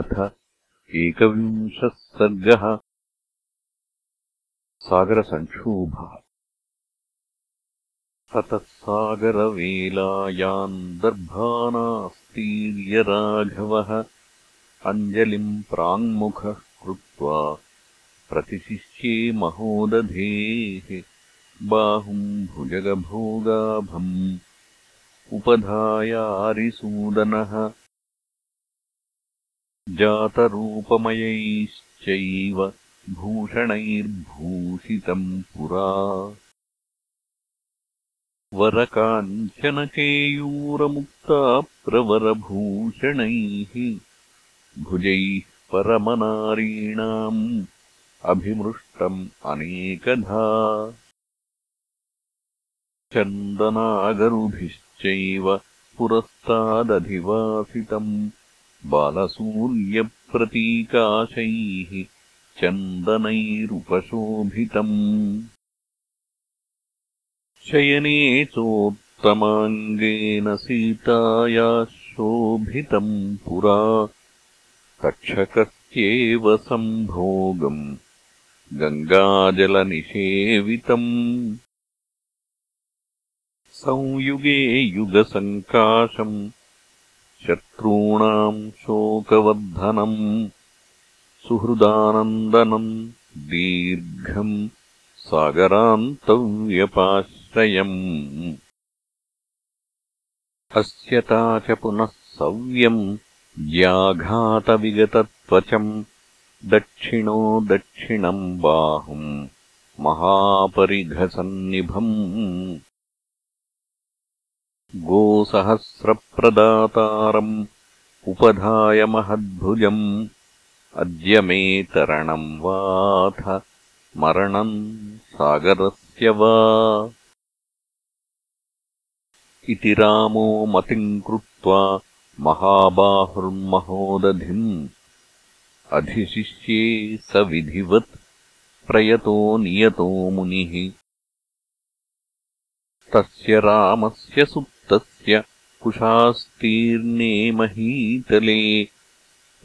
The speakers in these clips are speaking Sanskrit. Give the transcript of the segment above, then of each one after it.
अथ एकविंशः सर्गः। सागरसङ्क्षोभः ततः दर्भानास्तीर्यराघवः अञ्जलिम् प्राङ्मुखः कृत्वा प्रतिशिष्ये महोदधेः बाहुम् भुजगभोगाभम् उपधायारिसूदनः जातरूपमयैश्चैव भूषणैर्भूषितम् पुरा। वरकाञ्चनकेयूरमुक्ताप्रवरभूषणैः भुजैः परमनारीणाम् अभिमृष्टम् अनेकधा। चन्दनागरुभिश्चैव पुरस्तादधिवासितम् बालसूर्यप्रतीकाशैः चन्दनैरुपशोभितम्। शयने चोत्तमाङ्गेन सीतायाः शोभितम् पुरा। तक्षकस्येव सम्भोगम् गङ्गाजलनिषेवितम्। संयुगे युगसङ्काशम् शत्रूणाम् शोकवर्धनम् सुहृदानन्दनम् दीर्घम् सागरान्तव्यपाश्रयम्। अस्यता च पुनः सव्यम् ज्याघातविगतत्वचम् दक्षिणो दक्षिणम् बाहुम् महापरिघसन्निभम् गोसहस्रप्रदातारम् उपधाय महद्भुजम्। अद्य मे तरणम् वाथ। मरणम् सागरस्य वा। इति रामो मतिम् कृत्वा महाबाहुर्महोदधिम् अधिशिष्ये स विधिवत् प्रयतो नियतो मुनिः। तस्य रामस्य सुप्तस्य कुशास्तीर्णे महीतले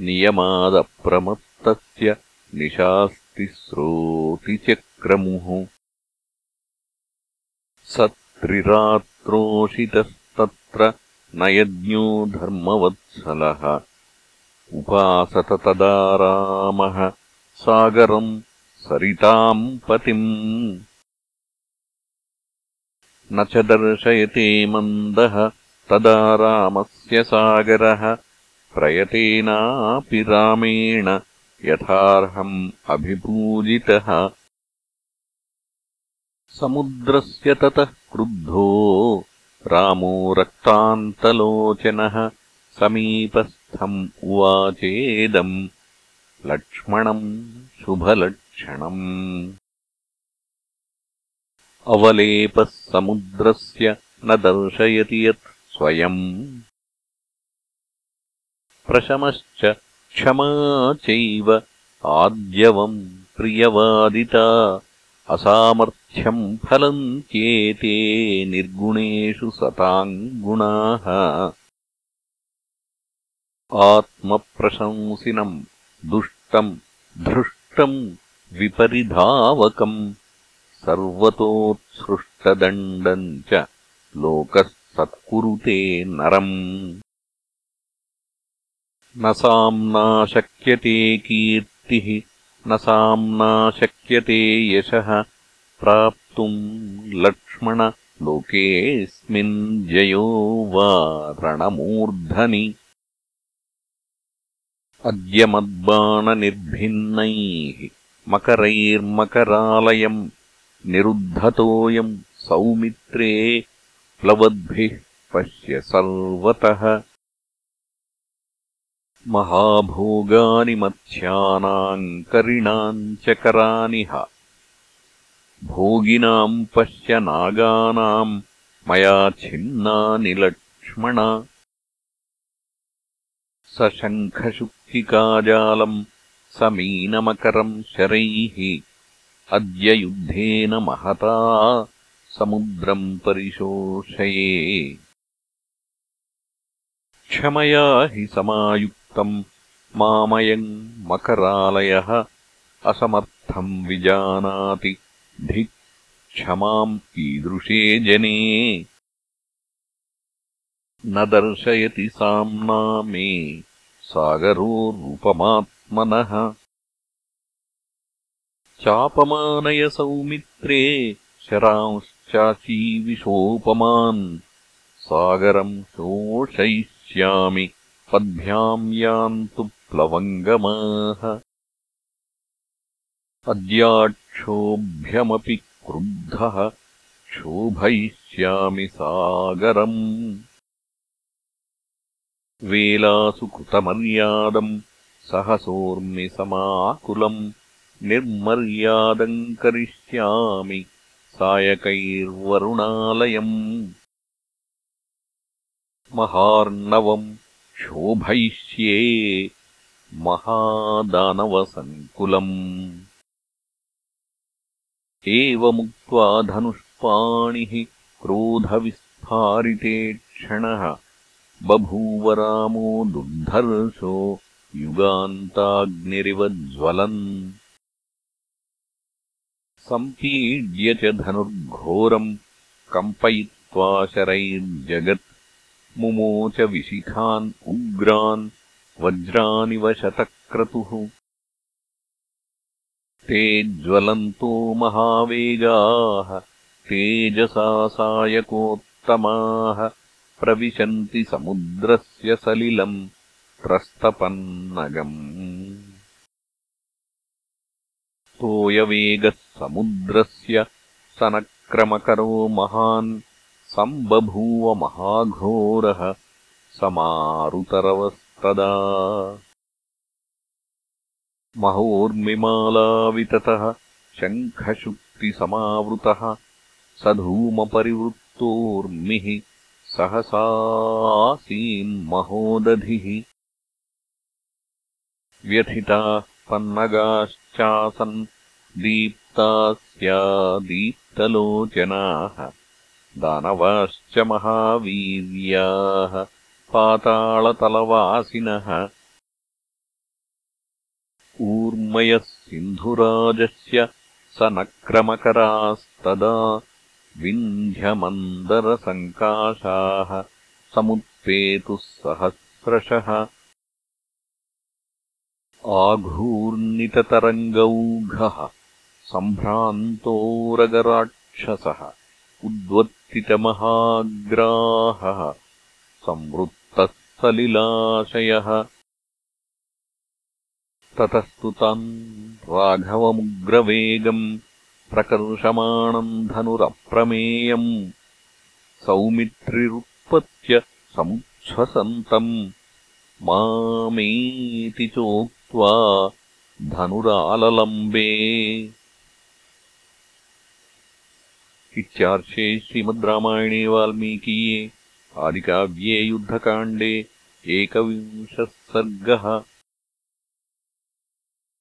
नियमादप्रमत्तस्य निशास्तिस्रोतिचक्रमुः स त्रिरात्रोषितस्तत्र न यज्ञो धर्मवत्सलः उपासत तदा रामः सागरम् सरिताम् पतिम् न च दर्शयते मन्दः तदा रामस्य सागरः। प्रयतेनापि रामेण यथार्हम् अभिपूजितः। समुद्रस्य ततः क्रुद्धो रामो रक्तान्तलोचनः। समीपस्थम् उवाचेदम्। लक्ष्मणम् शुभलक्षणम् अवलेपः समुद्रस्य न दर्शयति यत् स्वयम्। प्रशमश्च क्षमा चैव आद्यवम् प्रियवादिता। असामर्थ्यम् फलम् चेते निर्गुणेषु सताम् गुणाः आत्मप्रशंसिनम् दुष्टम् धृष्टम् विपरिधावकम् सर्वतोत्सृष्टदण्डम् च लोकः सत्कुरुते नरम्। न साम्ना शक्यते कीर्तिः न साम्ना शक्यते यशः। प्राप्तुम् लक्ष्मण लोकेऽस्मिन् जयो वा रणमूर्धनि। अद्य मद्बाणनिर्भिन्नैः मकरैर्मकरालयम् निरुद्धतोऽयम् सौमित्रे प्लवद्भिः पश्य सर्वतः। महाभोगानि मत्स्यानाम् करिणाम् च करानिह भोगिनाम् पश्य नागानाम् मया छिन्नानि लक्ष्मण स शङ्खशुक्तिकाजालम् स मीनमकरम् शरैः अद्य युद्धेन महता समुद्रम् परिशोषये। क्षमया हि समायुक्तम् मामयम् मकरालयः असमर्थम् विजानाति धिक् क्षमाम् कीदृशे जने। न दर्शयति साम्ना मे सागरो रूपमात्मनः चापमानय सौमित्रे शरांश्चाचीविशोपमान् सागरम् शोषयिष्यामि पद्भ्याम् यान्तु प्लवङ्गमाः अद्याक्षोभ्यमपि क्रुद्धः क्षोभयिष्यामि सागरम्। वेलासु कृतमर्यादम् सहसोर्मिसमाकुलम् निर्मर्यादम् करिष्यामि। सायकैर्वरुणालयम्। महार्णवम् शोभयिष्ये महादानवसङ्कुलम्। एवमुक्त्वा धनुष्पाणिः क्रोधविस्फारिते क्षणः। बभूवरामो दुर्धर्षो युगान्ताग्निरिव ज्वलन् सम्पीड्य च धनुर्घोरम् कम्पयित्वा शरैर्जगत् मुमोच विशिखान् उग्रान् वज्रानिव शतक्रतुः ते ज्वलन्तो महावेगाः तेजसा सायकोत्तमाः प्रविशन्ति समुद्रस्य सलिलम् त्रस्तपन्नगम् तोयवेगः समुद्रस्य सनक्रमकरो महान् सम्बभूव महाघोरः समारुतरवस्तदा। महोर्मिमालाविततः शङ्खशुक्तिसमावृतः स धूमपरिवृत्तोर्मिः सहसासीन्महोदधिः व्यथिताः पन्नगाश्चासन् दीप्तास्या दीप्तलोचनाः दानवाश्च महावीर्याः पाताळतलवासिनः। ऊर्मयः सिन्धुराजस्य स नक्रमकरास्तदा विन्ध्यमन्दरसङ्काशाः समुत्पेतुः सहस्रशः आघूर्णिततरङ्गौघः सम्भ्रान्तोरगराक्षसः उद्वत्तितमहाग्राहः संवृत्तः सलिलाशयः ततस्तु तान् राघवमुग्रवेगम् प्रकर्षमाणम् धनुरप्रमेयम् सौमित्रिरुत्पत्य समुच्छ्वसन्तम् मामेति चोक्त्वा धनुराललम्बे। इत्यार्षे श्रीमद् रामायणे वाल्मीकीये आदिकाव्ये युद्धकाण्डे एकविंशः सर्गः